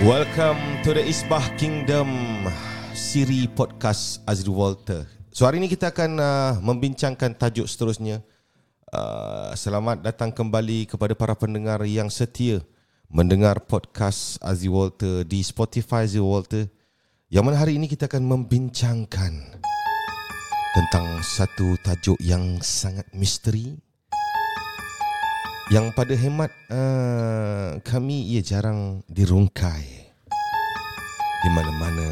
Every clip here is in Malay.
Welcome to the Isbah Kingdom Siri Podcast Azri Walter. So hari ini kita akan uh, membincangkan tajuk seterusnya. Uh, selamat datang kembali kepada para pendengar yang setia mendengar podcast Azri Walter di Spotify Azri Walter. Yang mana hari ini kita akan membincangkan tentang satu tajuk yang sangat misteri yang pada hemat uh, kami ia jarang dirungkai di mana-mana.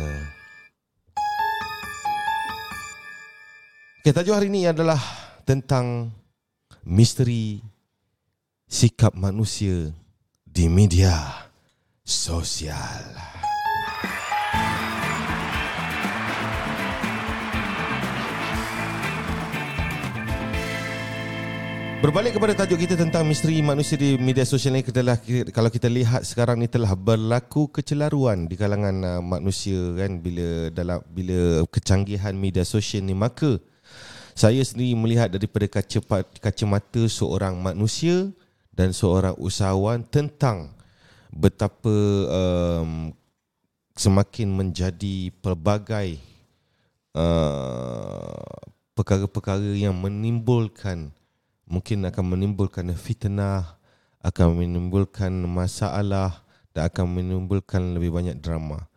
Okay, tajuk hari ini adalah tentang misteri sikap manusia di media sosial. Berbalik kepada tajuk kita tentang misteri manusia di media sosial ini adalah kalau kita lihat sekarang ni telah berlaku kecelaruan di kalangan uh, manusia kan bila dalam bila kecanggihan media sosial ni. Maka saya sendiri melihat daripada kaca kacamata seorang manusia dan seorang usahawan tentang betapa um, semakin menjadi pelbagai uh, perkara-perkara yang menimbulkan mungkin akan menimbulkan fitnah, akan menimbulkan masalah dan akan menimbulkan lebih banyak drama.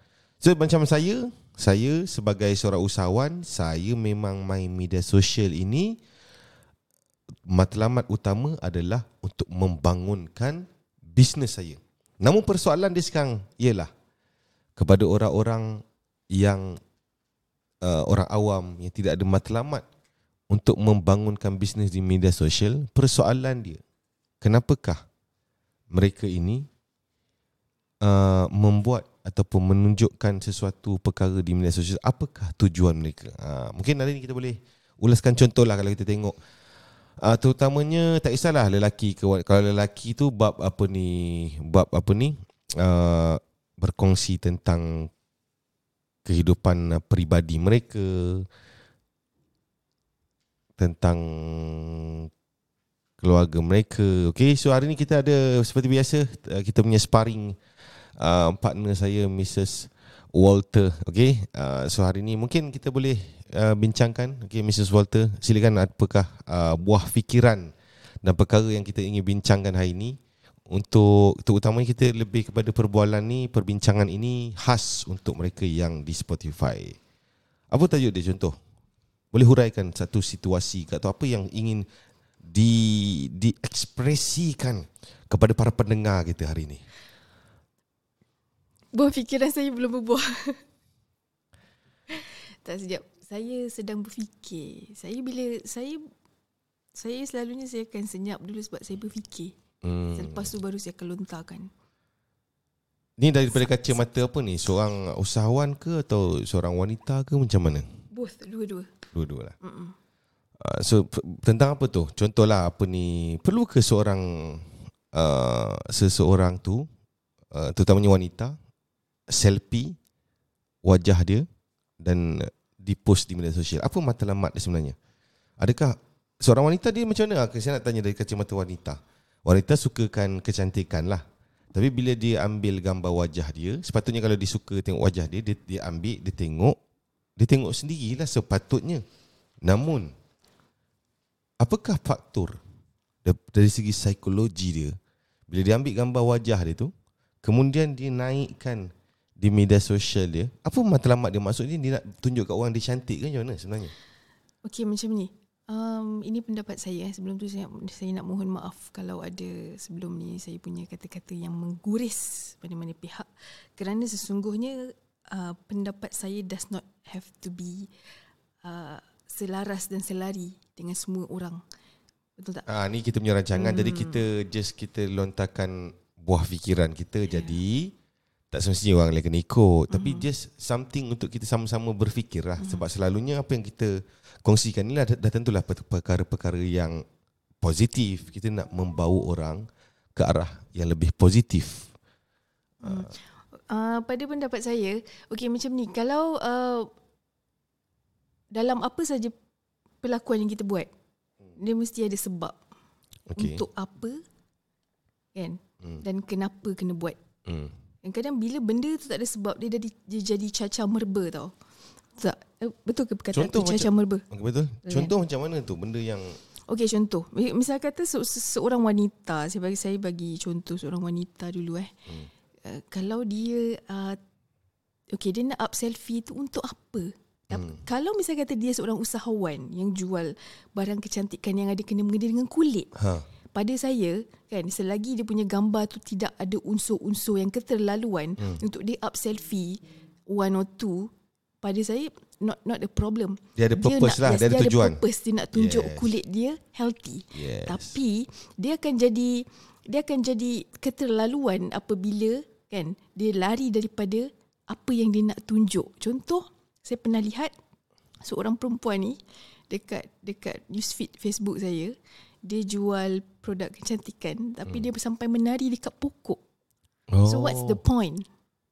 So macam saya, saya sebagai seorang usahawan, saya memang main media sosial ini matlamat utama adalah untuk membangunkan bisnes saya. Namun persoalan dia sekarang ialah kepada orang-orang yang uh, orang awam yang tidak ada matlamat untuk membangunkan bisnes di media sosial, persoalan dia, kenapakah mereka ini uh, membuat ataupun menunjukkan sesuatu perkara di media sosial, apakah tujuan mereka? Uh, mungkin hari ini kita boleh ulaskan contoh lah kalau kita tengok. Uh, terutamanya tak kisahlah lelaki ke kalau lelaki tu bab apa ni bab apa ni uh, berkongsi tentang kehidupan uh, peribadi mereka tentang keluarga mereka. Okay, so hari ni kita ada seperti biasa uh, kita punya sparring uh, partner saya Mrs. Walter. Okay, uh, so hari ni mungkin kita boleh uh, bincangkan. Okay, Mrs. Walter, silakan apakah uh, buah fikiran dan perkara yang kita ingin bincangkan hari ini untuk terutamanya kita lebih kepada perbualan ni, perbincangan ini khas untuk mereka yang di Spotify. Apa tajuk dia contoh? Boleh huraikan satu situasi atau apa yang ingin di diekspresikan kepada para pendengar kita hari ini? Buah fikiran saya belum berbuah. tak sejak saya sedang berfikir. Saya bila saya saya selalunya saya akan senyap dulu sebab saya berfikir. Hmm. Selepas tu baru saya akan lontarkan. Ni daripada kacamata apa ni? Seorang usahawan ke atau seorang wanita ke macam mana? Both, dua-dua. Dua-dua lah. Uh, so tentang apa tu? Contohlah apa ni? Perlu ke seorang uh, seseorang tu, uh, terutamanya wanita, selfie wajah dia dan di post di media sosial. Apa matlamat dia sebenarnya? Adakah seorang wanita dia macam mana? Saya nak tanya dari kacamata wanita. Wanita sukakan kecantikan lah. Tapi bila dia ambil gambar wajah dia, sepatutnya kalau dia suka tengok wajah dia, dia, dia ambil, dia tengok, dia tengok sendirilah sepatutnya. Namun, apakah faktor dari segi psikologi dia bila dia ambil gambar wajah dia tu, kemudian dia naikkan di media sosial dia, apa matlamat dia? Maksudnya dia nak tunjuk kat orang dia cantik ke macam mana sebenarnya? Okey, macam ni. Um, ini pendapat saya. Eh. Sebelum tu saya, saya nak mohon maaf kalau ada sebelum ni saya punya kata-kata yang mengguris mana-mana pihak. Kerana sesungguhnya uh, pendapat saya does not have to be uh, selaras dan selari dengan semua orang. Betul tak? Ah ni kita punya rancangan hmm. jadi kita just kita lontarkan buah fikiran kita yeah. jadi tak semestinya orang lain kena ikut hmm. tapi just something untuk kita sama-sama berfikirlah hmm. sebab selalunya apa yang kita kongsikan ni lah dah, dah tentulah perkara-perkara yang positif kita nak membawa orang ke arah yang lebih positif. Hmm. Uh, pada pendapat saya, okey macam ni, kalau uh, dalam apa saja perlakuan yang kita buat, dia mesti ada sebab. Okay. Untuk apa kan? Hmm. Dan kenapa kena buat. Hmm. Kadang-kadang bila benda tu tak ada sebab dia jadi dia jadi cacar merba tau. Tak eh, betul ke perkataan Contoh tu cacar merba? Okay, betul. Contoh macam mana tu benda yang Okey contoh. Misal kata se- se- seorang wanita, saya bagi saya bagi contoh seorang wanita dulu eh. Hmm. Uh, kalau dia uh, okey dia nak up selfie tu untuk apa? Hmm. Kalau misal kata dia seorang usahawan yang jual barang kecantikan yang ada kena mengena dengan kulit. ha Pada saya kan selagi dia punya gambar tu tidak ada unsur-unsur yang keterlaluan hmm. untuk dia up selfie one or two pada saya not not a problem. Dia ada purpose nak, lah, yes, dia ada dia tujuan. ada purpose dia nak tunjuk Yes. kulit dia healthy. Yes. Tapi dia akan jadi dia akan jadi keterlaluan apabila kan dia lari daripada apa yang dia nak tunjuk. Contoh saya pernah lihat seorang perempuan ni dekat dekat newsfeed Facebook saya dia jual produk kecantikan tapi hmm. dia sampai menari dekat pokok. oh. So what's the point?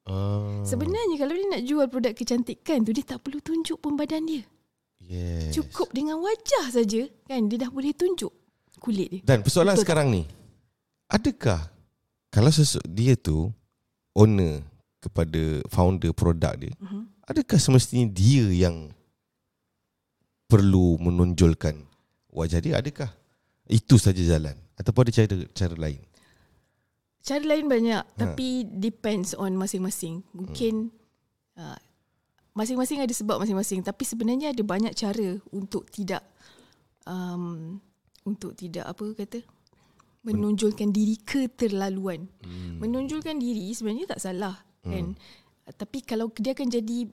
Ah, Sebenarnya kalau dia nak jual produk kecantikan tu dia tak perlu tunjuk pun badan dia. yes. Cukup dengan wajah saja kan dia dah boleh tunjuk kulit dia. Dan persoalan Betul tak? sekarang ni, adakah kalau sesu- dia tu owner kepada founder produk dia, Mhm. adakah semestinya dia yang perlu menonjolkan wajah dia? Adakah itu saja jalan ataupun ada cara cara lain? Cara lain banyak ha. tapi depends on masing-masing. Mungkin hmm. uh, masing-masing ada sebab masing-masing tapi sebenarnya ada banyak cara untuk tidak um, untuk tidak apa kata menonjolkan diri keterlaluan. Hmm. Menonjolkan diri sebenarnya tak salah hmm. kan. Tapi kalau dia akan jadi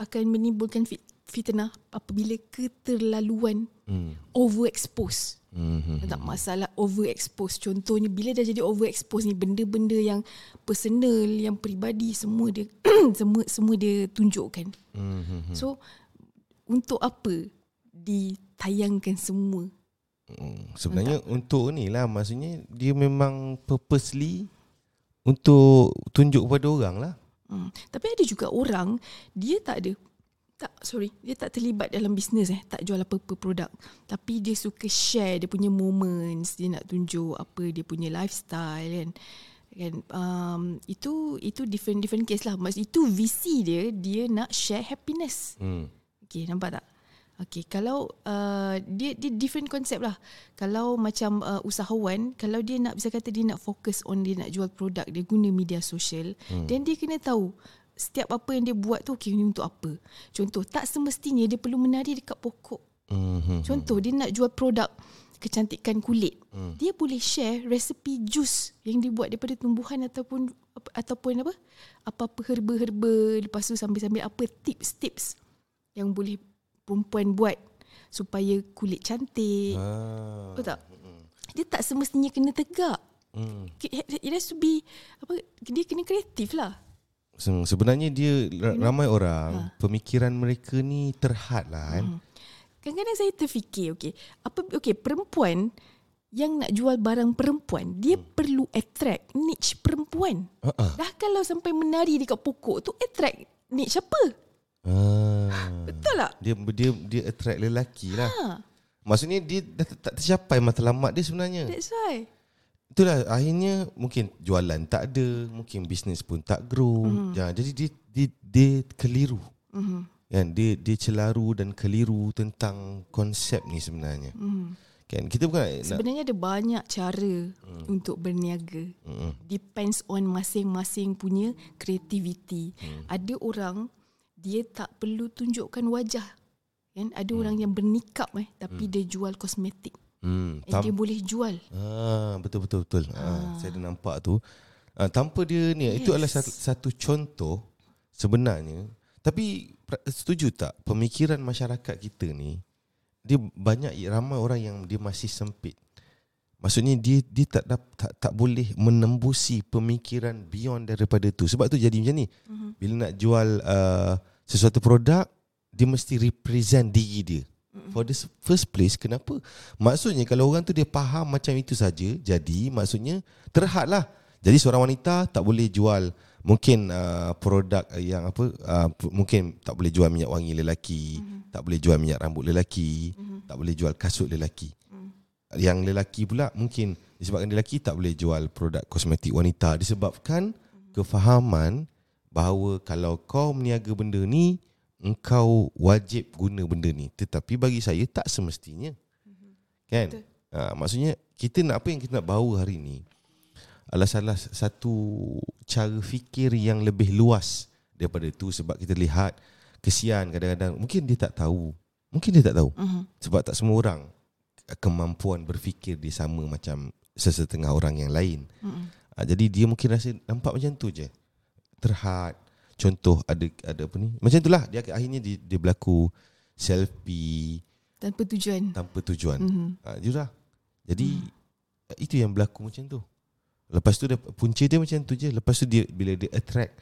akan menimbulkan fit, fitnah apabila keterlaluan Hmm. overexpose. Hmm. Tak masalah overexpose. Contohnya bila dah jadi overexpose ni benda-benda yang personal, yang peribadi semua dia semua semua dia tunjukkan. Hmm. So untuk apa ditayangkan semua? Hmm. Sebenarnya untuk ni lah maksudnya dia memang purposely untuk tunjuk kepada orang lah. Hmm. Tapi ada juga orang dia tak ada tak sorry dia tak terlibat dalam bisnes eh tak jual apa-apa produk tapi dia suka share dia punya moments dia nak tunjuk apa dia punya lifestyle kan kan um, itu itu different different case lah Maksud itu visi dia dia nak share happiness Hmm. Okay, nampak tak? Okay, kalau uh, dia dia different konsep lah. Kalau macam uh, usahawan, kalau dia nak bisa kata dia nak fokus on dia nak jual produk, dia guna media sosial, hmm. then dia kena tahu setiap apa yang dia buat tu okay, ni untuk apa. Contoh, tak semestinya dia perlu menari dekat pokok. Hmm. Contoh, dia nak jual produk kecantikan kulit. Hmm. Dia boleh share resepi jus yang dia buat daripada tumbuhan ataupun ataupun apa? Apa-apa herba-herba, lepas tu sambil-sambil apa tips-tips yang boleh perempuan buat supaya kulit cantik. Ah. Betul tak? Dia tak semestinya kena tegak. Hmm. It has to be apa dia kena kreatif lah. Se- Sebenarnya dia ra- ramai orang pemikiran mereka ni terhad lah kan. Kadang-kadang saya terfikir okey, apa okey perempuan yang nak jual barang perempuan, dia perlu attract niche perempuan. Uh-uh. Dah kalau sampai menari dekat pokok tu attract niche apa? Ah. Betul tak? Dia dia dia attract lelaki lah. Ha, Maksudnya dia dah tak tercapai matlamat dia sebenarnya. that's why. Itulah akhirnya mungkin jualan tak ada, mungkin bisnes pun tak grow. Hmm. Ya, jadi dia dia, dia keliru. Mhm. Kan dia dia celaru dan keliru tentang konsep ni sebenarnya. Mhm. Kan kita bukan nak Sebenarnya ada banyak cara hmm. untuk berniaga. Mm-mm. Depends on masing-masing punya creativity. Hmm. Ada orang dia tak perlu tunjukkan wajah. Kan? Ada orang yang bernikap eh tapi dia jual kosmetik. hmm, And dia boleh jual. Ah, betul betul betul. Ah. saya dah nampak tu. Ah, tanpa dia ni yes. itu adalah satu, satu contoh sebenarnya. Tapi setuju tak pemikiran masyarakat kita ni dia banyak ramai orang yang dia masih sempit. Maksudnya dia dia tak dap, tak tak boleh menembusi pemikiran beyond daripada tu. Sebab tu jadi macam ni. Mhm. Bila nak jual uh, sesuatu produk dia mesti represent diri dia. For the first place Kenapa Maksudnya kalau orang tu dia faham Macam itu saja Jadi maksudnya Terhad lah Jadi seorang wanita Tak boleh jual Mungkin uh, produk yang apa uh, Mungkin tak boleh jual minyak wangi lelaki mm-hmm. Tak boleh jual minyak rambut lelaki mm-hmm. Tak boleh jual kasut lelaki mm. Yang lelaki pula Mungkin Disebabkan lelaki Tak boleh jual produk kosmetik wanita Disebabkan mm-hmm. kefahaman bahawa kalau kau meniaga benda ni engkau wajib guna benda ni. Tetapi bagi saya tak semestinya. Kan? Betul. ha, maksudnya kita nak apa yang kita nak bawa hari ni adalah salah satu cara fikir yang lebih luas daripada itu sebab kita lihat kesian kadang-kadang. Mungkin dia tak tahu. Mungkin dia tak tahu. Mhm. sebab tak semua orang kemampuan berfikir dia sama macam sesetengah orang yang lain. Mhm. Ha, jadi dia mungkin rasa nampak macam tu je. Terhad. Contoh ada ada apa ni? Macam itulah dia akhirnya dia, dia berlaku selfie Tanpa tujuan. tanpa tujuan. Mhm. Ha, itulah. Jadi itu yang berlaku macam tu. Lepas tu dia, punca dia macam tu je. Lepas tu dia bila dia attract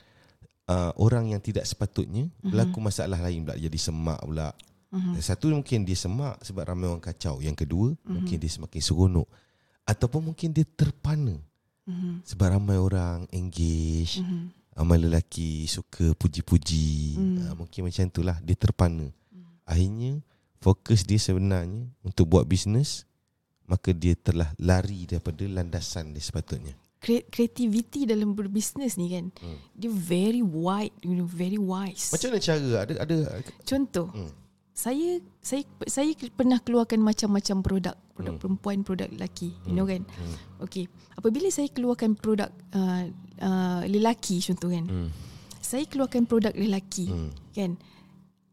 uh, orang yang tidak sepatutnya berlaku masalah lain pula jadi semak pula. Mhm. Satu mungkin dia semak sebab ramai orang kacau. Yang kedua mungkin dia semakin seronok ataupun mungkin dia terpana Mhm. sebab ramai orang engage, Mhm. Ramai lelaki suka puji-puji. Hmm. Uh, mungkin macam itulah dia terpana. Akhirnya fokus dia sebenarnya untuk buat bisnes maka dia telah lari daripada landasan dia sepatutnya. Creativity dalam berbisnes ni kan, Hmm. dia very wide, you know, very wise. Macam mana cara? Ada ada Contoh, Hmm. Saya saya saya pernah keluarkan macam-macam produk, produk Hmm. perempuan, produk lelaki, you know kan. Okey, apabila saya keluarkan produk uh, uh, lelaki contoh kan. hmm. Saya keluarkan produk lelaki, Hmm. kan.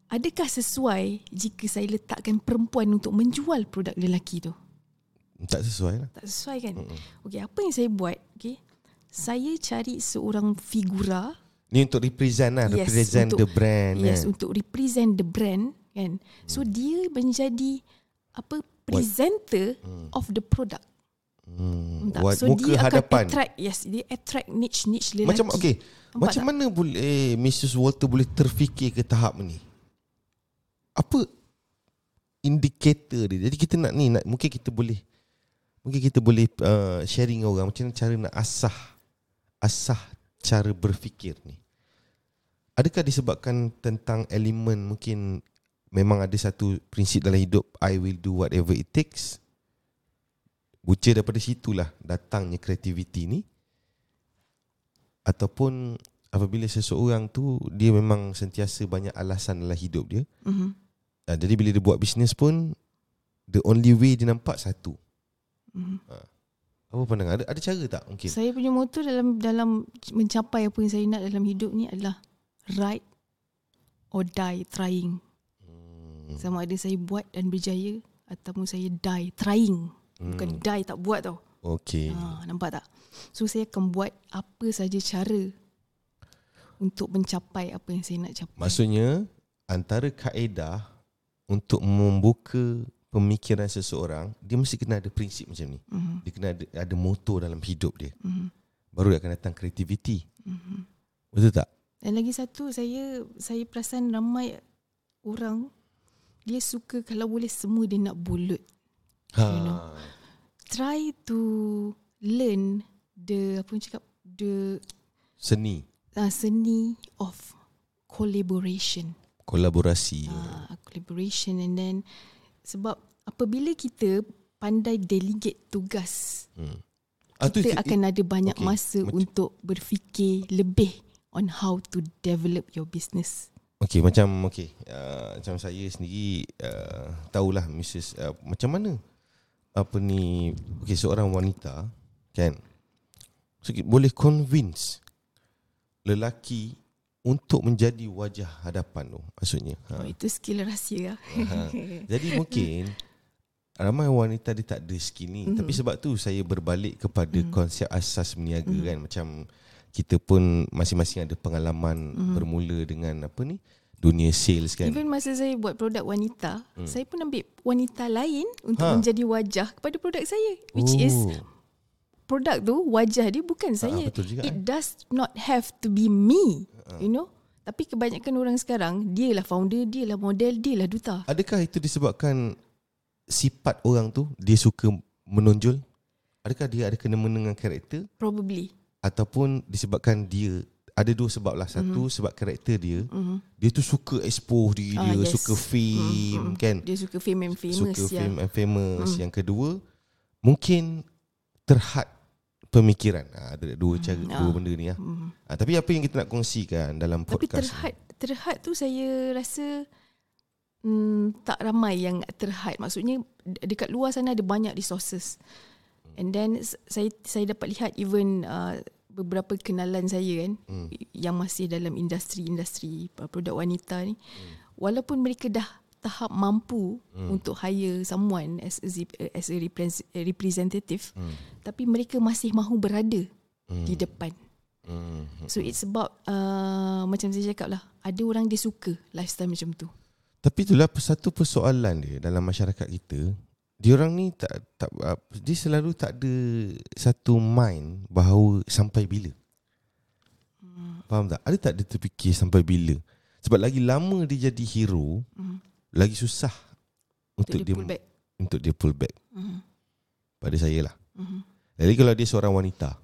Adakah sesuai jika saya letakkan perempuan untuk menjual produk lelaki tu? tak sesuai lah. Tak sesuai kan? Hmm. Okey, apa yang saya buat? Okey. Saya cari seorang figura Ni untuk represent lah, Yes, represent untuk- the brand yes kan. untuk represent the brand kan. So dia menjadi apa presenter of the product. Hmm. Tak? So muka dia akan hadapan. attract yes, dia attract niche niche lelaki. Macam okey, Nampak macam tak? mana boleh eh, Mrs Walter boleh terfikir ke tahap ni? Apa indikator dia? Jadi kita nak ni nak mungkin kita boleh mungkin kita boleh uh, sharing orang macam mana cara nak asah asah cara berfikir ni. Adakah disebabkan tentang elemen mungkin memang ada satu prinsip dalam hidup I will do whatever it takes. Buca daripada situlah datangnya kreativiti ni ataupun apabila seseorang tu dia memang sentiasa banyak alasan dalam hidup dia. Mhm. Uh, jadi bila dia buat bisnes pun the only way dia nampak satu. Mhm. Apa pandangan? Ada ada cara tak mungkin? Saya punya motor dalam dalam mencapai apa yang saya nak dalam hidup ni adalah right or die trying. Hmm. Sama ada saya buat dan berjaya ataupun saya die trying. Bukan Hmm. die tak buat tau. Okey. Ha, nampak tak? So saya akan buat apa saja cara untuk mencapai apa yang saya nak capai. Maksudnya antara kaedah untuk membuka pemikiran seseorang, dia mesti kena ada prinsip macam ni. Mhm, Dia kena ada ada motor dalam hidup dia. mhm, Baru dia akan datang kreativiti. mhm. Betul tak? Dan lagi satu saya saya perasan ramai orang dia suka kalau boleh semua dia nak bulut. Ha. You know. Try to learn the apa orang cakap the Seni, uh, seni of collaboration. kolaborasi. uh, collaboration and then sebab apabila kita pandai delegate tugas Hmm. Ah, kita itu- akan ada banyak okay. masa Macam- untuk berfikir lebih on how to develop your business. Okey macam okey uh, macam saya sendiri uh, tahulah Mrs uh, macam mana apa ni okey seorang wanita kan so, boleh convince lelaki untuk menjadi wajah hadapan tu maksudnya Oh, ha. itu skill rahsia. ha. jadi mungkin ramai wanita dia tak ada skill ni Mhm. tapi sebab tu saya berbalik kepada Mhm. konsep asas berniaga Mhm. kan macam kita pun masing-masing ada pengalaman Mhm. bermula dengan apa ni dunia sales kan Even masa saya buat produk wanita, Hmm. saya pun ambil wanita lain untuk Ha. menjadi wajah kepada produk saya which is Oh. produk tu wajah dia bukan saya. betul juga, It eh. does not have to be me. You know? Tapi kebanyakan orang sekarang, dia lah founder, dia lah model, dia lah duta. Adakah itu disebabkan sifat orang tu dia suka menonjol? Adakah dia ada kena-mena dengan karakter Probably. Ataupun disebabkan dia ada dua sebab lah. Satu sebab karakter dia, Mhm. dia tu suka expose diri Ah, dia, yes. suka fame Mhm. kan. Dia suka fame and famous suka ya. fame and famous. Yang kedua, mungkin terhad pemikiran. Ha, ada dua cara Hmm, dua ah. benda ni lah. Hmm. Ha, tapi apa yang kita nak kongsikan dalam Tapi podcast terhad terhad tu saya rasa hmm, tak ramai yang terhad. Maksudnya de- dekat luar sana ada banyak resources. And then saya saya dapat lihat even uh, beberapa kenalan saya kan Hmm. yang masih dalam industri-industri uh, produk wanita ni walaupun mereka dah tahap mampu Hmm. untuk hire someone as a as a representative Hmm. tapi mereka masih mahu berada Hmm. di depan. Hmm. So it's about uh, macam saya cakap lah, ada orang dia suka lifestyle macam tu. Tapi itulah satu persoalan dia dalam masyarakat kita. Dia orang ni tak tak uh, dia selalu tak ada satu mind bahawa sampai bila. Hmm. Faham tak? Ada tak dia terfikir sampai bila? Sebab lagi lama dia jadi hero, Hmm. lagi susah Untuk untuk, dia dia, pull back. untuk dia pull back Hmm. pada saya lah. Hmm. Jadi kalau dia seorang wanita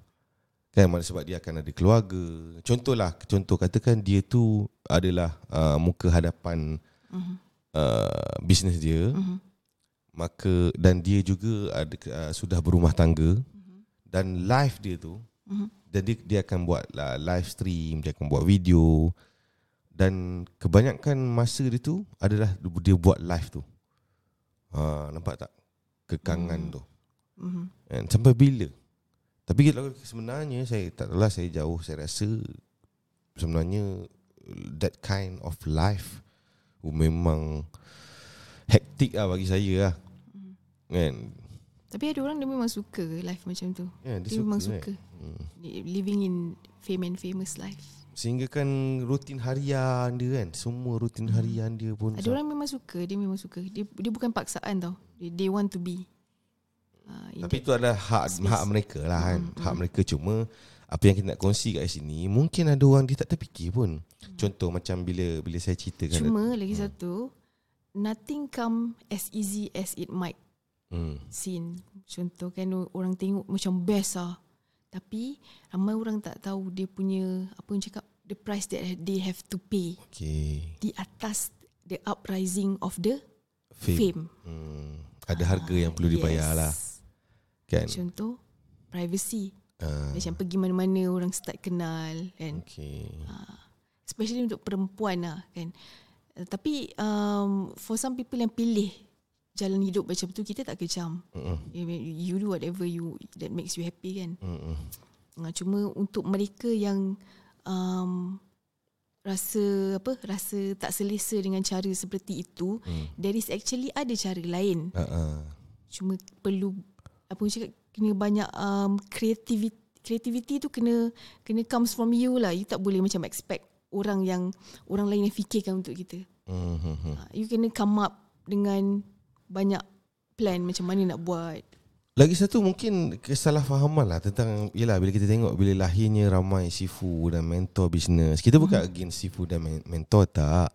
kan mana sebab dia akan ada keluarga. Contohlah, contoh katakan dia tu adalah uh, muka hadapan Hmm. uh, bisnes dia, Hmm. Maka dan dia juga ada uh, sudah berumah tangga dan live dia tu Hmm. dan dia, dia akan buat uh, live stream, dia akan buat video dan kebanyakan masa dia tu adalah dia buat live tu. Ha, nampak tak? Kekangan Hmm. tu. Hmm. Kan? Sampai bila? Tapi kalau sebenarnya saya tak tahulah saya jauh saya rasa sebenarnya that kind of life memang hektik lah bagi saya lah. Kan? Tapi ada orang dia memang suka life macam tu. Ya, Dia, memang kan? suka Hmm. living in fame and famous life. Sehingga kan rutin harian dia kan Semua rutin harian dia pun Ada orang memang suka, dia memang suka. Dia dia bukan paksaan tau. They, they want to be. Uh, Tapi itu adalah hak space. hak mereka lah kan Mm, Hak mm. mereka cuma Apa yang kita nak kongsi kat sini Mungkin ada orang dia tak terfikir pun Contoh macam bila bila saya ceritakan Hmm. Cuma lagi satu, nothing come as easy as it might hmm. seem. Contoh kan orang tengok macam best lah. Tapi ramai orang tak tahu dia punya apa yang cakap the price that they have to pay Okay di atas the uprising of the Fame, fame. Hmm. Ada harga yang perlu dibayar lah Kan Contoh privacy. Ah, Macam pergi mana-mana orang start kenal kan. Okay Especially untuk perempuan lah kan. Uh, Tapi um, for some people yang pilih jalan hidup macam tu kita tak kecam. Mm-mm. You, you do whatever you that makes you happy kan. Mm-mm. Uh, cuma untuk mereka yang um, rasa apa rasa tak selesa dengan cara seperti itu, Hmm. there is actually ada cara lain. Ah, ah. Cuma perlu apa cakap kena banyak um, creativity creativity tu kena kena comes from you lah. You tak boleh macam expect orang yang orang lain yang fikirkan untuk kita. Hmm, hmm, hmm. Uh, you kena come up dengan banyak plan macam mana nak buat. Lagi satu mungkin kesalahfahaman lah tentang Yelah bila kita tengok bila lahirnya ramai sifu dan mentor bisnes Kita bukan Hmm. against sifu dan men- mentor tak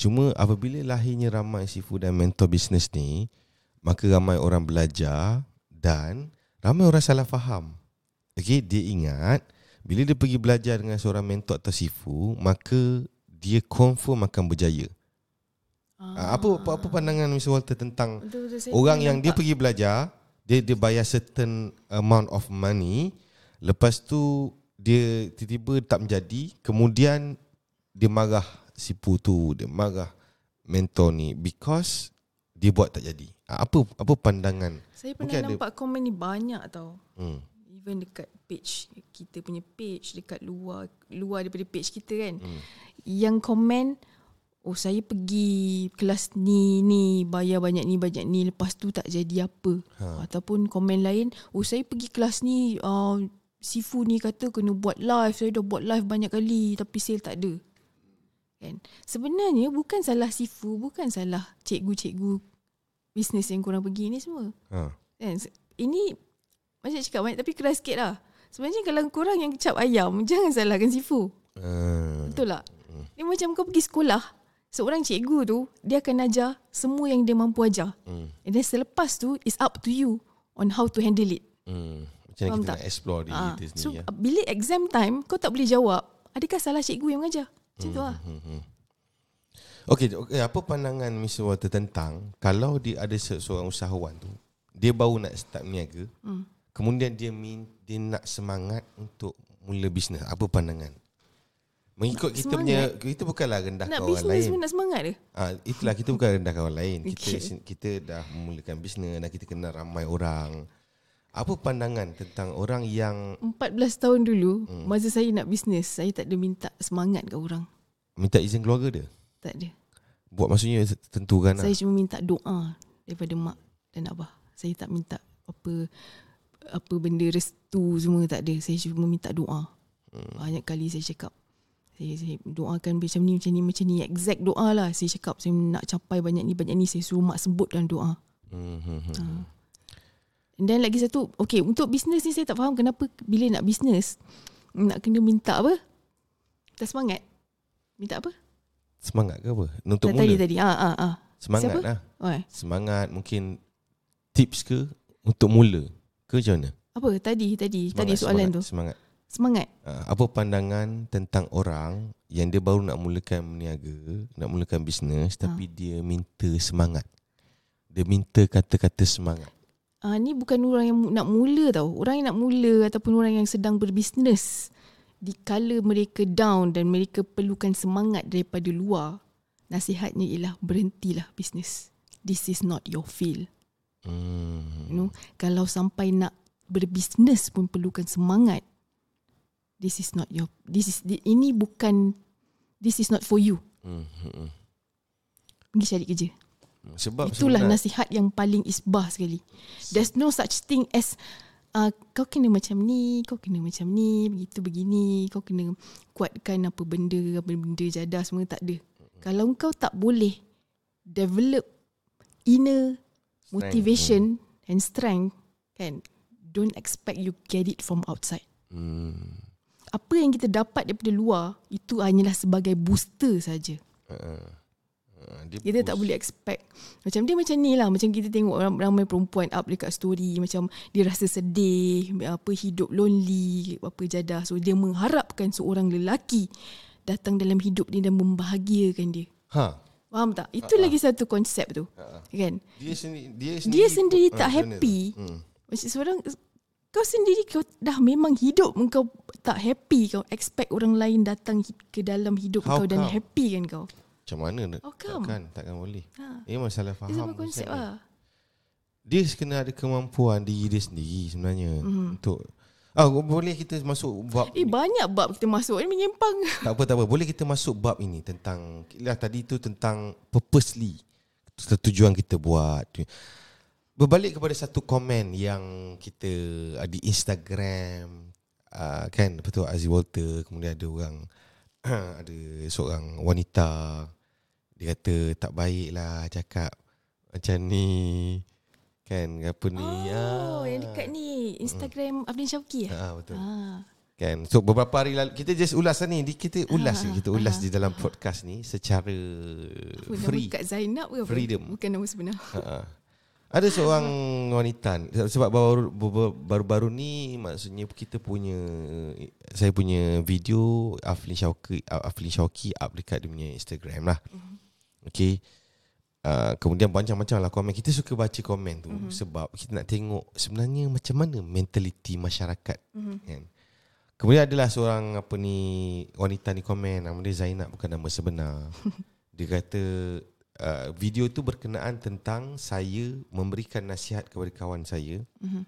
Cuma apabila lahirnya ramai sifu dan mentor bisnes ni Maka ramai orang belajar dan ramai orang salah faham Okay, dia ingat bila dia pergi belajar dengan seorang mentor atau sifu Maka dia confirm akan berjaya Ah, apa, apa apa pandangan Mr. Walter tentang Betul-betul Orang yang dia pergi belajar Dia dia bayar certain amount of money Lepas tu Dia tiba-tiba tak menjadi Kemudian Dia marah Sipu tu Dia marah Mentor ni Because Dia buat tak jadi Ah, Apa apa pandangan Saya Mungkin pernah ada- nampak komen ni banyak tau. hmm. Even dekat page kita punya page dekat luar luar daripada page kita kan. Hmm. Yang komen oh saya pergi kelas ni ni bayar banyak ni banyak ni lepas tu tak jadi apa. Ha. Ataupun komen lain oh saya pergi kelas ni uh, Sifu ni kata kena buat live Saya dah buat live banyak kali Tapi sale tak ada kan? Sebenarnya bukan salah Sifu Bukan salah cikgu-cikgu Bisnes yang korang pergi ni semua ha. kan? Ini Macam cakap banyak Tapi keras sikit lah Sebenarnya kalau korang yang cap ayam Jangan salahkan Sifu Ah. Betul tak? Dia macam kau pergi sekolah Seorang cikgu tu Dia akan ajar Semua yang dia mampu ajar Hmm. And then selepas tu It's up to you On how to handle it Hmm. Macam Faham kita tak? nak explore diri Ah, kita so sendiri ya? bila exam time kau tak boleh jawab, adakah salah cikgu yang mengajar? Macam tu lah. Hmm, hmm. Okey, okay, apa pandangan Mr. Walter tentang kalau dia ada se- seorang usahawan tu, dia baru nak start berniaga, Hmm. kemudian dia min, dia nak semangat untuk mula bisnes. Apa pandangan? Mengikut kita punya kita bukanlah rendahkan Nak orang bisnes lain. pun nak semangat ke? Ah, itulah kita bukan rendahkan orang lain. Kita Okay. kita dah memulakan bisnes dan kita kenal ramai orang. Apa pandangan tentang orang yang 14 tahun dulu, hmm. masa saya nak bisnes, saya tak ada minta semangat kat orang. minta izin keluarga dia? Tak ada. Buat maksudnya tentukan lah. Saya cuma minta doa daripada mak dan abah. Saya tak minta apa apa benda restu semua tak ada. Saya cuma minta doa. Hmm. Banyak kali saya cakap. Saya, saya doakan macam ni, macam ni, macam ni. Exact doa lah. Saya cakap saya nak capai banyak ni, banyak ni. Saya suruh mak sebut dalam doa. Hmm, hmm, hmm. Dan lagi satu, okay, untuk bisnes ni saya tak faham kenapa bila nak bisnes, nak kena minta apa? Tak semangat. Minta apa? Semangat ke apa? Untuk Tak, tadi, mula. tadi. Ah, ah, ah. Semangat Siapa? lah. Oh, Semangat mungkin tips ke untuk mula ke macam mana? apa? Tadi, tadi. Semangat, tadi soalan semangat, tu. Semangat. Semangat. Uh, apa pandangan tentang orang yang dia baru nak mulakan berniaga, nak mulakan bisnes Ha. tapi dia minta semangat. Dia minta kata-kata semangat. Ah ni bukan orang yang nak mula tau. Orang yang nak mula ataupun orang yang sedang berbisnes di kala mereka down dan mereka perlukan semangat daripada luar, nasihatnya ialah berhentilah bisnes. This is not your field. Hmm. You know, kalau sampai nak berbisnes pun perlukan semangat. This is not your this is ini bukan this is not for you. Hmm. Pergi cari kerja. Sebab Itulah nasihat yang paling isbah sekali. There's no such thing as uh, kau kena macam ni, kau kena macam ni, begitu begini, kau kena kuatkan apa benda, apa benda jadah semua tak ada. Kalau kau tak boleh develop inner motivation and strength kan, don't expect you get it from outside. Hmm. Apa yang kita dapat daripada luar itu hanyalah sebagai booster saja. Uh, uh, dia Kita tak boleh expect Macam dia macam ni lah Macam kita tengok ram- ramai perempuan up dekat story Macam dia rasa sedih apa Hidup lonely Apa jadah So dia mengharapkan seorang lelaki Datang dalam hidup dia dan membahagiakan dia Ha. Faham tak? Itu lagi satu konsep tu Kan? Dia sendiri dia sendiri, Dia sendiri tak tu? happy Hmm. Macam seorang kau sendiri kau dah memang hidup kau tak happy kau expect orang lain datang ke dalam hidup How kau dan come? happy kan kau. Macam mana nak How come? takkan takkan boleh. Ha. Ini masalah faham. sama konsep lah. Dia kena ada kemampuan diri dia sendiri sebenarnya Mhm. untuk Ah boleh kita masuk bab Eh banyak bab kita masuk ni menyempang. tak apa tak apa boleh kita masuk bab ini tentang lah tadi tu tentang purposely tujuan kita buat. Berbalik kepada satu komen yang kita uh, di Instagram uh, kan betul Aziz Walter kemudian ada orang ada seorang wanita dia kata tak baik lah cakap macam ni kan apa ni Oh, yang dekat ni Instagram Afdin Syauki eh? ah, betul Ah. Kan So beberapa hari lalu Kita just ulas lah ni Kita ulas ni Kita ulas ah, di dalam podcast ni Secara Apa nama Free Kak Zainab ke apa? Freedom. Bukan nama sebenar. Ha-ha. Ada seorang wanita Sebab baru, baru- baru-baru ni Maksudnya kita punya Saya punya video Aflin Syauki Aflin Syauki up dekat dia punya Instagram lah Okay Uh, kemudian macam-macam lah komen Kita suka baca komen tu mm-hmm. Sebab kita nak tengok Sebenarnya macam mana Mentaliti masyarakat mm-hmm. kan? Kemudian adalah seorang Apa ni Wanita ni komen Nama dia Zainab Bukan nama sebenar Dia kata uh, Video tu berkenaan tentang Saya Memberikan nasihat kepada kawan saya Mhm.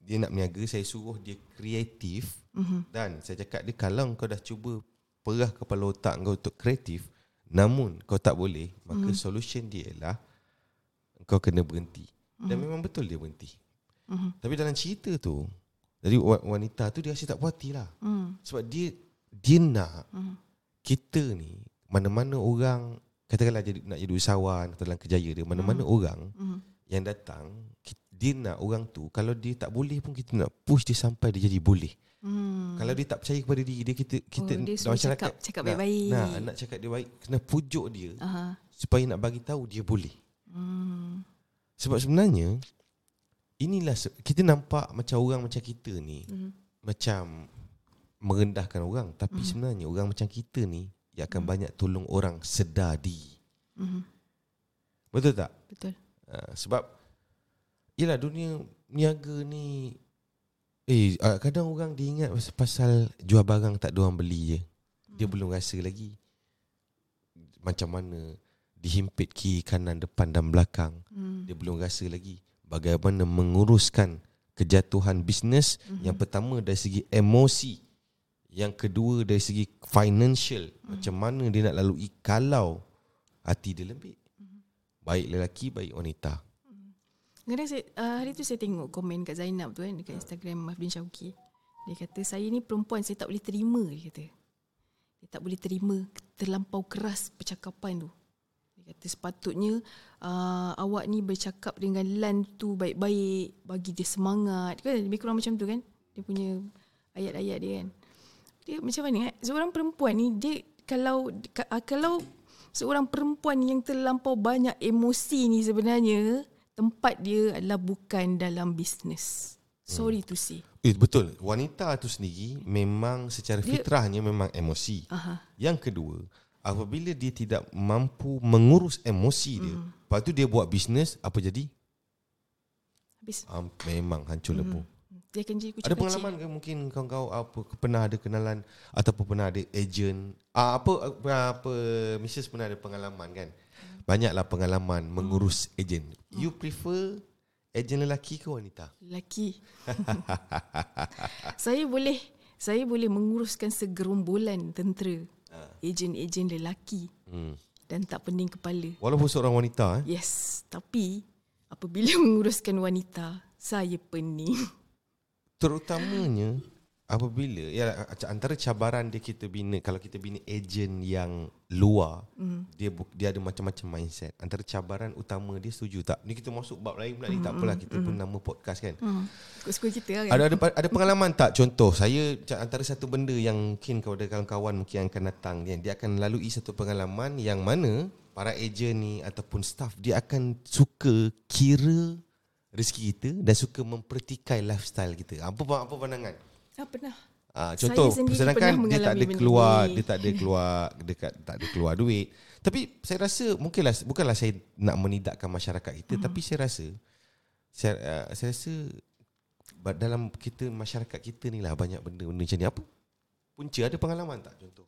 Dia nak berniaga Saya suruh dia kreatif Mhm. Dan saya cakap dia Kalau kau dah cuba Perah kepala otak kau untuk kreatif Namun kau tak boleh Maka solution dia ialah Kau kena berhenti Dan memang betul dia berhenti Mhm. Tapi dalam cerita tu Jadi wa- wanita tu dia rasa tak puas lah Hmm. Sebab dia Dia nak Mhm. Kita ni Mana-mana orang Katakanlah jadi, nak jadi usahawan Atau dalam kerjaya dia Mana-mana orang Mhm. Yang datang Dia nak orang tu Kalau dia tak boleh pun Kita nak push dia sampai Dia jadi boleh Hmm. kalau dia tak percaya kepada diri dia kita kita Oh, dia suruh cakap- cakap nak- baik-baik. Nah, nak cakap dia baik kena pujuk dia Aha. supaya nak bagi tahu dia boleh. Hmm. Sebab sebenarnya inilah kita nampak macam orang macam kita ni Mhm. macam merendahkan orang tapi Mhm. sebenarnya orang macam kita ni yang akan banyak tolong orang sedar. Mhm. Betul tak? Betul. Uh, sebab Yelah dunia niaga ni Eh uh, kadang orang dia ingat pasal, pasal jual barang tak ada orang beli je. Dia hmm. belum rasa lagi macam mana dihimpit kiri kanan depan dan belakang. Hmm. Dia belum rasa lagi bagaimana menguruskan kejatuhan bisnes hmm. yang pertama dari segi emosi, yang kedua dari segi financial, hmm. macam mana dia nak lalui kalau hati dia lembik. Hmm. Baik lelaki baik wanita. Kadang saya, uh, hari tu saya tengok komen kat Zainab tu kan dekat Instagram Mafbin Syauki. Dia kata saya ni perempuan saya tak boleh terima dia kata. Dia tak boleh terima terlampau keras percakapan tu. Dia kata sepatutnya uh, awak ni bercakap dengan Lan tu baik-baik, bagi dia semangat. Kan lebih kurang macam tu kan. Dia punya ayat-ayat dia kan. Dia macam mana eh? Seorang perempuan ni dia kalau uh, kalau seorang perempuan yang terlampau banyak emosi ni sebenarnya tempat dia adalah bukan dalam bisnes. Sorry hmm. to say. Eh, betul. Wanita tu sendiri memang secara dia, fitrahnya memang emosi. Aha. Yang kedua, apabila dia tidak mampu mengurus emosi dia, mm. lepas tu dia buat bisnes, apa jadi? Habis. Um, memang hancur mm. lebu. Dia akan jadi Ada pengalaman ke mungkin kau-kau apa pernah ada kenalan ataupun pernah ada agent? Ah, apa apa, apa Mrs. pernah ada pengalaman kan? banyaklah pengalaman hmm. mengurus ejen. Hmm. You prefer ejen lelaki ke wanita? Lelaki. saya boleh saya boleh menguruskan segerombolan tentera. Ha. Ejen-ejen lelaki. Hmm. Dan tak pening kepala. Walaupun seorang wanita eh? Yes, tapi apabila menguruskan wanita, saya pening. Terutamanya apabila ya antara cabaran dia kita bina kalau kita bina ejen yang luar mm. dia dia ada macam-macam mindset antara cabaran utama dia setuju tak ni kita masuk bab lain pula ni mm. tak apalah kita mm. pun nama podcast kan mm. kita kan ada ada ada pengalaman tak contoh saya antara satu benda yang mungkin kepada kawan-kawan mungkin akan datang kan dia akan lalui satu pengalaman yang mana para ejen ni ataupun staff dia akan suka kira rezeki kita dan suka mempertikai lifestyle kita apa apa pandangan Ah pernah. Ah contoh sedangkan dia tak ada keluar dia tak ada keluar dekat tak ada keluar duit. Tapi saya rasa mungkinlah bukanlah saya nak menidakkan masyarakat kita hmm. tapi saya rasa saya, uh, saya rasa dalam kita masyarakat kita ni lah banyak benda-benda macam ni apa? Punca ada pengalaman tak contoh?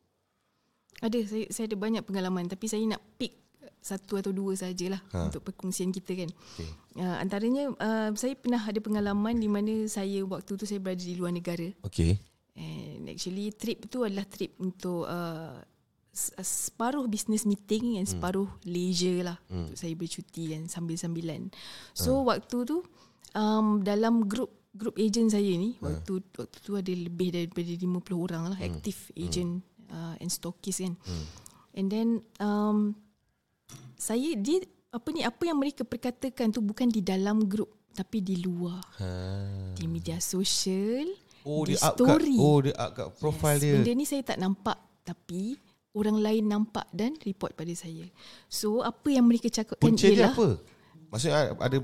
Ada saya saya ada banyak pengalaman tapi saya nak pick satu atau dua sajalah ha. untuk perkongsian kita kan. Okay. Uh, antaranya uh, saya pernah ada pengalaman di mana saya waktu tu saya berada di luar negara. Okay. And actually trip tu adalah trip untuk uh, separuh business meeting dan hmm. separuh hmm. leisure lah hmm. untuk saya bercuti dan sambil-sambilan. So ha. waktu tu um, dalam grup grup agent saya ni ha. waktu waktu tu ada lebih daripada 50 orang lah hmm. active agent hmm. uh, and stockist kan. Hmm. And then um, saya dia apa ni apa yang mereka perkatakan tu bukan di dalam grup tapi di luar. Ha. Di media sosial. Oh di dia story. Kat, oh dia up kat profile yes. dia. Benda ni saya tak nampak tapi orang lain nampak dan report pada saya. So apa yang mereka cakapkan Punca ialah apa? Maksudnya ada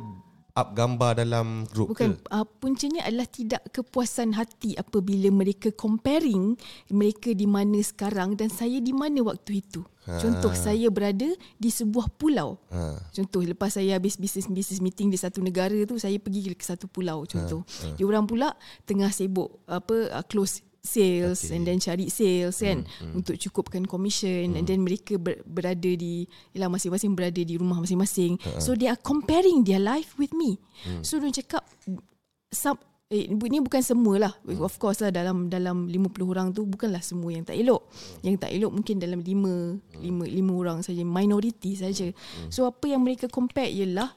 up gambar dalam grup Bukan, ke? Bukan, uh, puncanya adalah tidak kepuasan hati apabila mereka comparing mereka di mana sekarang dan saya di mana waktu itu. Ha. Contoh, saya berada di sebuah pulau. Ha. Contoh, lepas saya habis business-business meeting di satu negara tu, saya pergi ke satu pulau. Contoh, ha. Ha. di orang pula tengah sibuk apa uh, close sales okay. and then cari sales kan hmm, hmm. untuk cukupkan commission hmm. and then mereka ber, berada di ialah masing-masing berada di rumah masing-masing uh-huh. so they are comparing their life with me hmm. so dia cakap some eh ini bukan semualah hmm. of course lah dalam dalam 50 orang tu bukanlah semua yang tak elok hmm. yang tak elok mungkin dalam 5 hmm. 5 5 orang saja minority saja hmm. so apa yang mereka compare ialah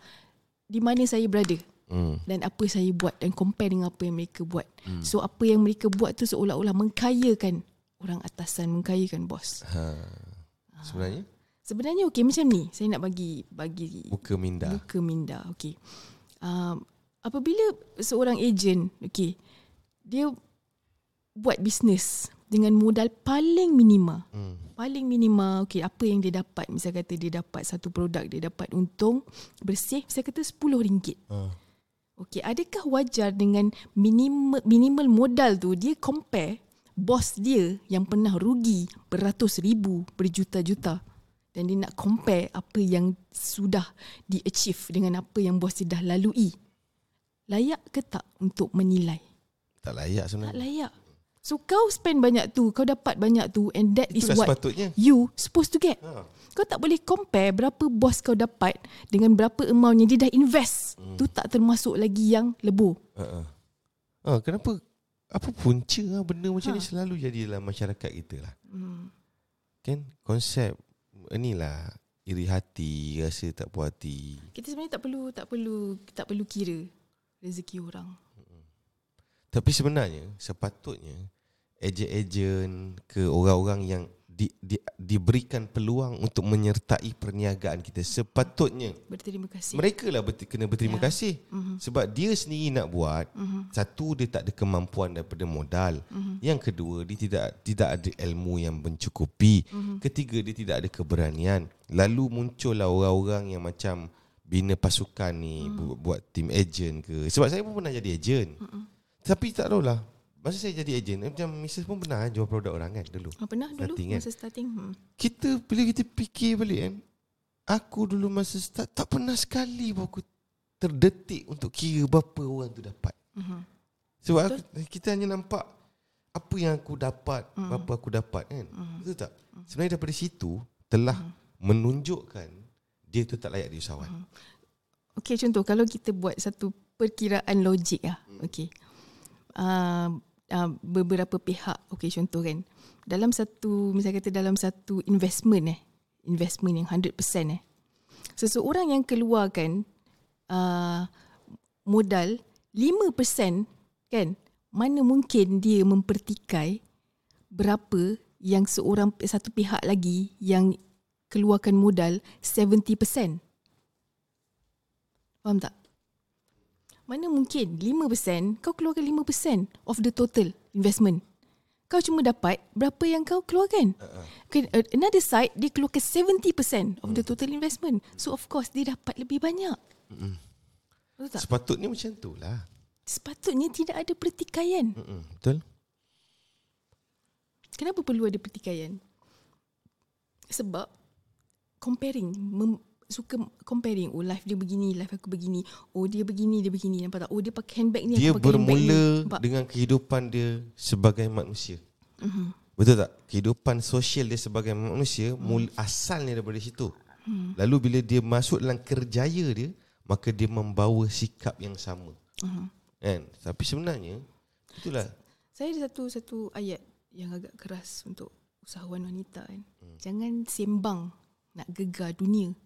di mana saya berada hmm. dan apa saya buat dan compare dengan apa yang mereka buat. Hmm. So apa yang mereka buat tu seolah-olah mengkayakan orang atasan, mengkayakan bos. Ha. Sebenarnya? Sebenarnya okey macam ni. Saya nak bagi bagi buka minda. Buka minda. Okey. Um, apabila seorang ejen, okey, dia buat bisnes dengan modal paling minima. Hmm. Paling minima, okey, apa yang dia dapat? Misal kata dia dapat satu produk, dia dapat untung bersih, misal kata RM10. Uh. Okey, adakah wajar dengan minimal minimal modal tu dia compare bos dia yang pernah rugi beratus ribu, berjuta-juta dan dia nak compare apa yang sudah di achieve dengan apa yang bos dia dah lalui. Layak ke tak untuk menilai? Tak layak Tak sebenarnya. layak. So kau spend banyak tu, kau dapat banyak tu and that is Itulah what sepatutnya. you supposed to get. Ha. Kau tak boleh compare berapa bos kau dapat dengan berapa amount yang dia dah invest. Hmm. Tu tak termasuk lagi yang lebur. Ha. Ha, kenapa apa punca lah benda macam Ha. ni selalu jadi dalam masyarakat kita lah. Hmm. Kan konsep inilah iri hati, rasa tak puas hati. Kita sebenarnya tak perlu tak perlu tak perlu kira rezeki orang. Tapi sebenarnya sepatutnya ejen-ejen ke orang-orang yang di, di, diberikan peluang untuk menyertai perniagaan kita sepatutnya Berterima kasih. mereka lah berti, kena berterima Ya. kasih Mhm. sebab dia sendiri nak buat Mhm. satu dia tak ada kemampuan daripada modal Mhm. yang kedua dia tidak tidak ada ilmu yang mencukupi Mhm. ketiga dia tidak ada keberanian lalu muncullah orang-orang yang macam bina pasukan ni Mhm. bu- buat tim ejen ke sebab saya pun pernah jadi ejen Mhm. Tapi tak tahulah masa saya jadi ejen macam Mrs pun pernah jual produk orang kan dulu Ah, pernah dulu Starting, kan? masa starting. Hmm. kita bila kita fikir balik kan aku dulu masa start tak pernah sekali pun aku terdetik untuk kira berapa orang tu dapat Mhm. sebab aku, kita hanya nampak apa yang aku dapat Mhm. berapa aku dapat kan Mhm. betul tak sebenarnya daripada situ telah menunjukkan dia tu tak layak di usahawan Okey contoh kalau kita buat satu perkiraan logik ah. Okey. Uh, uh, beberapa pihak okey contoh kan. Dalam satu misalnya kata dalam satu investment eh. Investment yang 100% eh. Seseorang yang keluarkan uh, modal 5% kan mana mungkin dia mempertikai berapa yang seorang satu pihak lagi yang keluarkan modal 70%. Faham tak? Mana mungkin 5% kau keluarkan 5% of the total investment. Kau cuma dapat berapa yang kau keluarkan. Okay, uh, another side dia keluarkan 70% of the total investment. So of course dia dapat lebih banyak. Betul tak? sepatutnya macam tu lah Sepatutnya tidak ada pertikaian. Mm-mm, betul Kenapa perlu ada pertikaian? Sebab comparing, mem, suka comparing. Oh life dia begini, life aku begini. Oh dia begini, dia begini. Nampak tak? Oh dia pakai handbag ni, dia aku pakai handbag ni. bermula dengan kehidupan dia sebagai manusia Mhm. Betul tak? Kehidupan sosial dia sebagai manusia mul asalnya daripada situ. Hmm. Lalu bila dia masuk dalam kerjaya dia, maka dia membawa sikap yang sama. Mhm. Kan? Tapi sebenarnya itulah Saya ada satu satu ayat yang agak keras untuk usahawan wanita kan. Jangan sembang nak gegar dunia.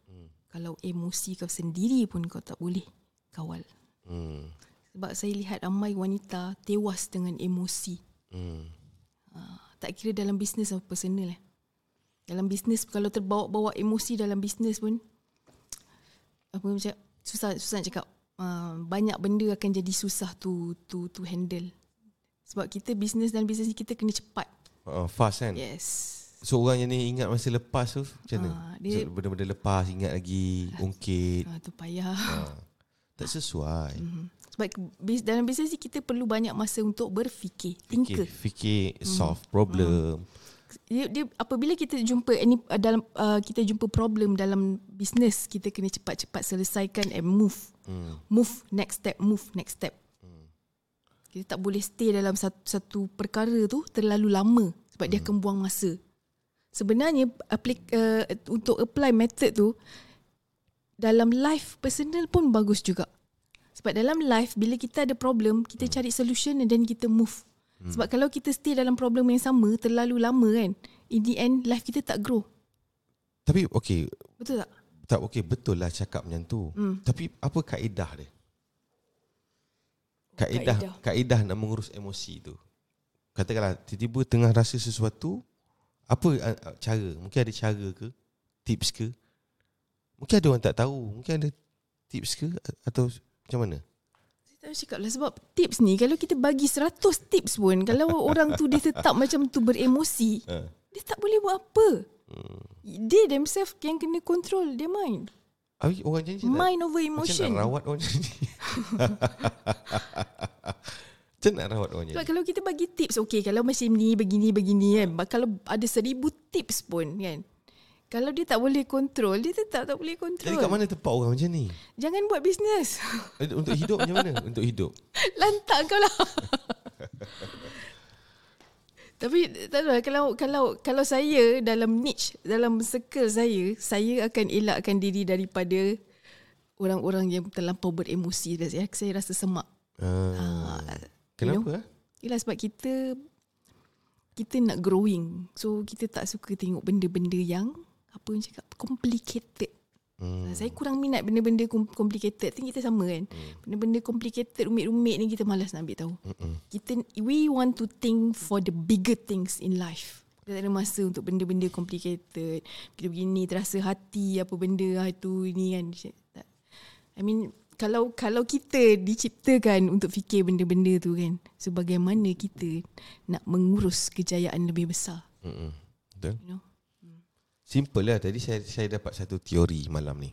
Kalau emosi kau sendiri pun kau tak boleh kawal. hmm, Sebab saya lihat ramai wanita tewas dengan emosi. hmm, Tak kira dalam bisnes atau personal eh. Dalam bisnes kalau terbawa-bawa emosi dalam bisnes pun apa macam susah susah nak cakap. Uh, banyak benda akan jadi susah tu tu tu handle. Sebab kita bisnes dan bisnes kita kena cepat. uh, fast kan? Yes. So orang yang ni ingat masa lepas tu macam mana? Ah, dia- so, benda-benda lepas ingat lagi, ungkit. Uh, tu payah. Ah, tak sesuai. Mhm. Sebab dalam bisnes ni kita perlu banyak masa untuk berfikir, Fikir, thinker. fikir solve problem. Dia, dia apabila kita jumpa any uh, dalam uh, kita jumpa problem dalam bisnes, kita kena cepat-cepat selesaikan and move. Hmm. Move next step, move next step. Kita tak boleh stay dalam satu, satu perkara tu terlalu lama sebab dia akan buang masa. Sebenarnya aplik, uh, untuk apply method tu dalam life personal pun bagus juga. Sebab dalam life bila kita ada problem, kita cari solution then kita move. Sebab kalau kita stay dalam problem yang sama terlalu lama kan, in the end life kita tak grow. Tapi okey, Betul tak? tak okey betul lah cakap macam tu. Hmm. Tapi apa kaedah dia? Kaedah, kaedah. kaedah nak mengurus emosi tu. Katakanlah tiba-tiba tengah rasa sesuatu, apa uh, cara? Mungkin ada cara ke? Tips ke? Mungkin ada orang tak tahu. Mungkin ada tips ke? Atau macam mana? Saya tak cakap lah sebab tips ni kalau kita bagi 100 tips pun kalau orang tu dia tetap macam tu beremosi, Uh. dia tak boleh buat apa. Hmm. Dia themselves yang kena control their mind. Orang macam ni macam nak- Mind over macam emotion. nak rawat orang macam macam nak rawat orang Sebab kalau kita bagi tips, okay kalau macam ni, begini, begini kan. Ba- Kalau ada seribu tips pun kan. Kalau dia tak boleh control, dia tetap tak boleh Jadi control. kat mana tempat orang macam ni? Jangan buat bisnes. Eh, Untuk hidup macam mana? Untuk hidup. Lantak kau lah. Tapi tak tahu lah, kalau kalau kalau saya dalam niche dalam circle saya saya akan elakkan diri daripada orang-orang yang terlampau beremosi saya saya rasa semak. Uh, kenapa? You know? Yalah sebab kita kita nak growing. So kita tak suka tengok benda-benda yang apa yang cakap complicated. Hmm. Saya kurang minat benda-benda complicated. Think kita sama kan. Hmm. Benda-benda complicated, rumit-rumit ni kita malas nak ambil tahu. Hmm. Kita we want to think for the bigger things in life. Kita tak ada masa untuk benda-benda complicated. Kita begini terasa hati apa benda ah, itu ini kan. I mean kalau kalau kita diciptakan untuk fikir benda-benda tu kan sebagaimana kita nak mengurus kejayaan lebih besar. Hmm. Betul. You know? Simple lah Tadi saya saya dapat satu teori malam ni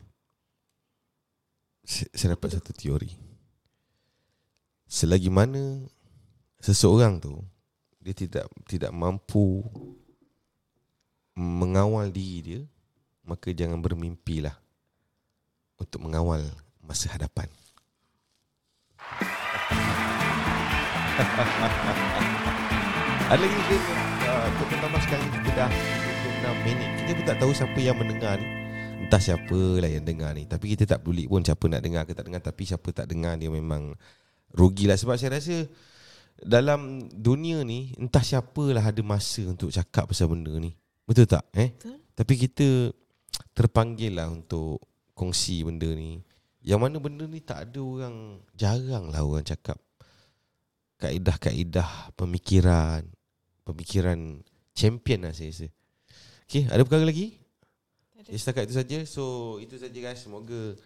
Saya dapat satu teori Selagi mana Seseorang tu Dia tidak tidak mampu Mengawal diri dia Maka jangan bermimpilah Untuk mengawal Masa hadapan. Ada lagi uh, Untuk pertama sekali Kita dah 6 minit. Kita pun tak tahu siapa yang mendengar ni. Entah siapa lah yang dengar ni. Tapi kita tak peduli pun siapa nak dengar ke tak dengar. Tapi siapa tak dengar dia memang rugilah Sebab saya rasa dalam dunia ni Entah siapa lah ada masa untuk cakap pasal benda ni. Betul tak? Eh? Betul. Tapi kita terpanggil lah untuk kongsi benda ni Yang mana benda ni tak ada orang Jarang lah orang cakap Kaedah-kaedah pemikiran Pemikiran champion lah saya rasa Okay, ada perkara lagi? Ya, setakat itu saja. So, itu saja guys. Semoga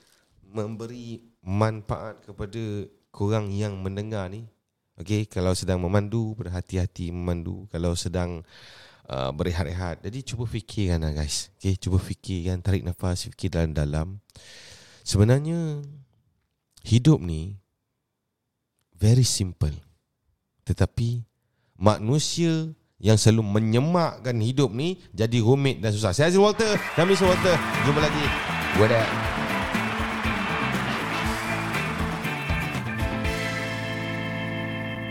memberi manfaat kepada korang yang mendengar ni. Okay, kalau sedang memandu, berhati-hati memandu. Kalau sedang uh, berehat-rehat. Jadi, cuba fikirkan lah guys. Okay, cuba fikirkan. Tarik nafas, fikir dalam-dalam. Sebenarnya, hidup ni very simple. Tetapi, manusia yang selalu menyemakkan hidup ni jadi rumit dan susah. Saya Azil Walter, kami Walter. Jumpa lagi. Wadah.